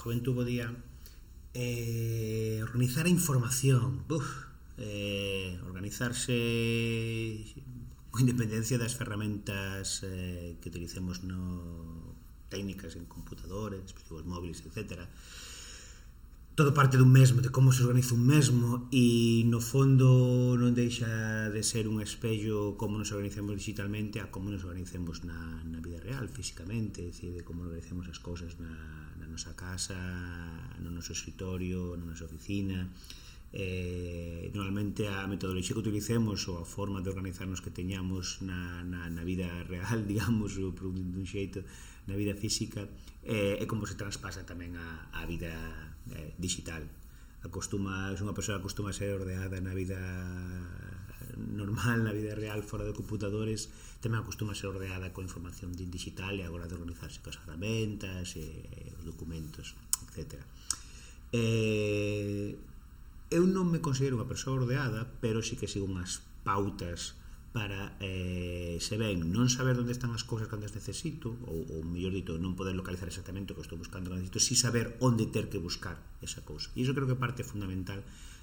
Juventud podía eh, organizar a información, Uf, eh, organizarse con independencia das ferramentas eh, que utilicemos no técnicas en computadores, dispositivos móviles, etcétera todo parte dun mesmo, de como se organiza un mesmo e no fondo non deixa de ser un espello como nos organizamos digitalmente a como nos organizamos na, na vida real, físicamente, é dicir, de como organizamos as cousas na, na nosa casa, no noso escritorio, na nosa oficina, eh, normalmente a metodoloxía que utilicemos ou a forma de organizarnos que teñamos na, na, na vida real, digamos, ou un xeito na vida física, eh, é como se transpasa tamén a, a vida eh, digital. Acostuma, unha persoa acostuma a ser ordenada na vida normal, na vida real, fora de computadores, tamén acostuma a ser ordenada coa información digital e agora de organizarse coas ferramentas, e, e os documentos, etcétera. Eh, non me considero unha persoa ordeada, pero sí que sigo unhas pautas para eh, se ven non saber onde están as cousas cando as necesito ou, ou mellor dito, non poder localizar exactamente o que estou buscando cando necesito, si saber onde ter que buscar esa cousa. E iso creo que é parte fundamental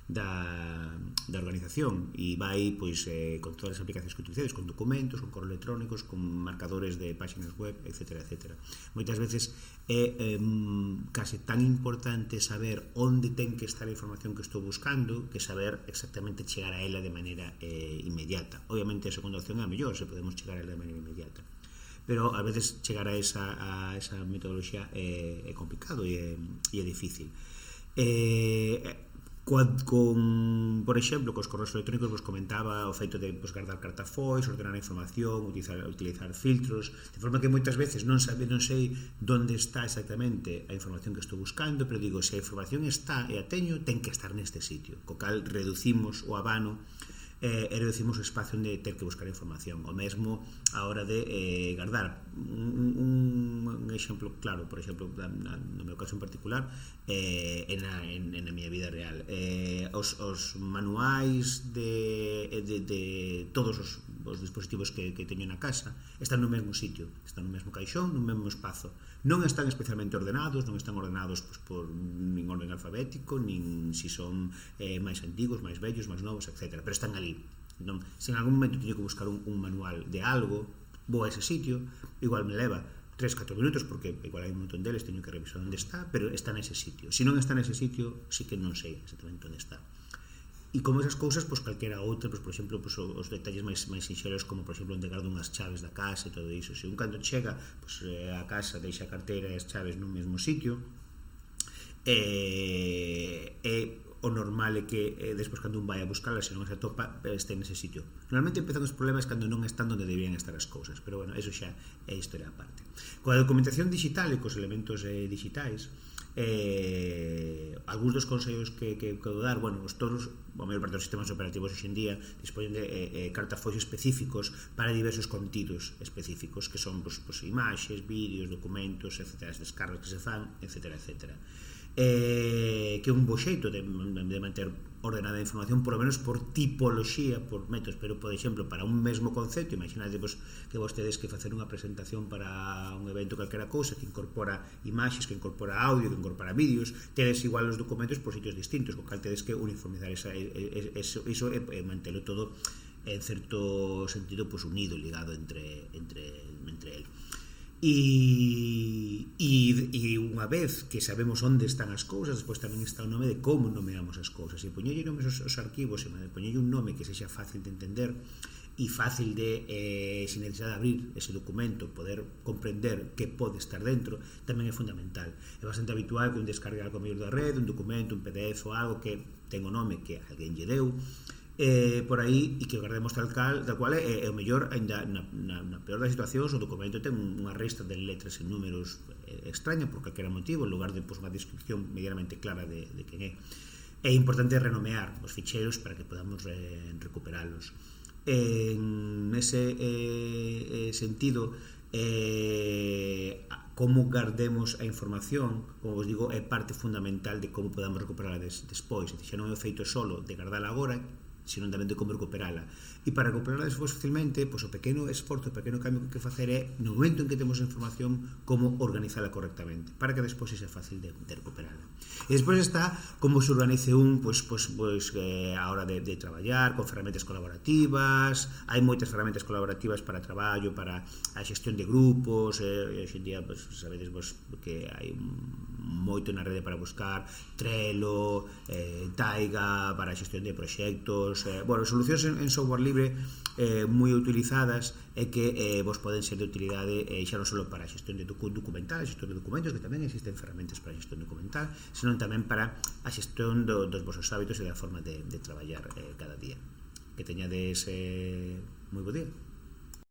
da, da organización e vai pois eh, con todas as aplicacións que utilizades, con documentos, con correos electrónicos, con marcadores de páxinas web, etc. etc. Moitas veces é eh, case tan importante saber onde ten que estar a información que estou buscando que saber exactamente chegar a ela de maneira eh, inmediata. Obviamente a segunda opción é a mellor, se podemos chegar a ela de maneira inmediata pero a veces chegar a esa, a esa metodoloxía é, é complicado e é, e é difícil. Eh, coa, con, por exemplo, cos correos electrónicos vos comentaba o feito de pues, guardar cartafois, ordenar a información, utilizar, utilizar filtros, de forma que moitas veces non sabe, non sei onde está exactamente a información que estou buscando, pero digo, se a información está e a teño, ten que estar neste sitio, co cal reducimos o abano eh, e reducimos o espacio onde ter que buscar información. O mesmo a hora de eh, guardar. Un, un exemplo claro, por exemplo, no meu caso en particular, eh, en, a, en, en a miña vida real. Eh, os, os manuais de, de, de todos os os dispositivos que, que teño na casa están no mesmo sitio, están no mesmo caixón, no mesmo espazo. Non están especialmente ordenados, non están ordenados pois, por nin orden alfabético, nin si son eh, máis antigos, máis vellos, máis novos, etc. Pero están ali. Non, se en algún momento teño que buscar un, un manual de algo, vou a ese sitio, igual me leva 3, 4 minutos porque igual hai un montón deles teño que revisar onde está, pero está nese sitio. Se si non está nese sitio, sí que non sei exactamente onde está. E como esas cousas, pois calquera outra, pois, por exemplo, pois, os detalles máis máis sinxelos como por exemplo entregar dunhas chaves da casa e todo iso. Se un cando chega, pois eh, a casa deixa a carteira e as chaves no mesmo sitio. E, e o normal é que eh, despois cando un vai a buscarla se non as atopa este nese sitio normalmente empezan os problemas cando non están onde deberían estar as cousas pero bueno, eso xa é historia aparte coa documentación digital e cos elementos eh, digitais eh, algúns dos consellos que, que, que dar bueno, os todos, a maior parte dos sistemas operativos hoxe en día dispoñen de eh, eh, cartafois específicos para diversos contidos específicos que son pues, pues, imaxes, vídeos, documentos, etc. as descargas que se fan, etc. etc eh, que é un bo xeito de, de manter ordenada a información por lo menos por tipoloxía, por métodos, pero por exemplo, para un mesmo concepto, imaginade vos que vos tedes que facer unha presentación para un evento calquera cousa que incorpora imaxes, que incorpora audio, que incorpora vídeos, tedes igual os documentos por sitios distintos, con cal tedes que uniformizar esa, eso, eso e, e mantelo todo en certo sentido pues, unido, ligado entre, entre, entre eles E, e, e unha vez que sabemos onde están as cousas Despois tamén está o nome de como nomeamos as cousas. E poñelle nomes os, os arquivos E poñelle un nome que sexa fácil de entender E fácil de, eh, sin necesidade de abrir ese documento Poder comprender que pode estar dentro Tamén é fundamental. É bastante habitual que un descargue algo mellor da red Un documento, un PDF ou algo que ten o nome que alguén lle deu eh, por aí e que o tal cal tal cual é, é o mellor aínda na, na, na peor das situacións o documento ten unha resta de letras e números eh, extraña por calquera motivo en lugar de pois, pues, unha descripción medianamente clara de, de quen é é importante renomear os ficheiros para que podamos eh, recuperalos en ese eh, eh sentido eh, como guardemos a información, como vos digo, é parte fundamental de como podamos recuperarla des, despois. xa non é feito solo de gardala agora, senón tamén de como recuperala. E para recuperala despois facilmente, pois o pequeno esforzo, o pequeno cambio que que facer é no momento en que temos a información como organizala correctamente, para que despois sexa fácil de, de recuperala. E despois está como se organice un pois, pois, pois, eh, a hora de, de traballar, con ferramentas colaborativas, hai moitas ferramentas colaborativas para traballo, para a xestión de grupos, eh, e hoxe en día, pois, sabedes vos que hai moito na rede para buscar Trello, eh, Taiga, para a xestión de proxectos, pois, eh, bueno, solucións en, en software libre eh, moi utilizadas e que eh, vos poden ser de utilidade eh, xa non só para a xestión de documental, a xestión de documentos, que tamén existen ferramentas para a xestión documental, senón tamén para a xestión do, dos vosos hábitos e da forma de, de traballar eh, cada día. Que teñades eh, moi bo día.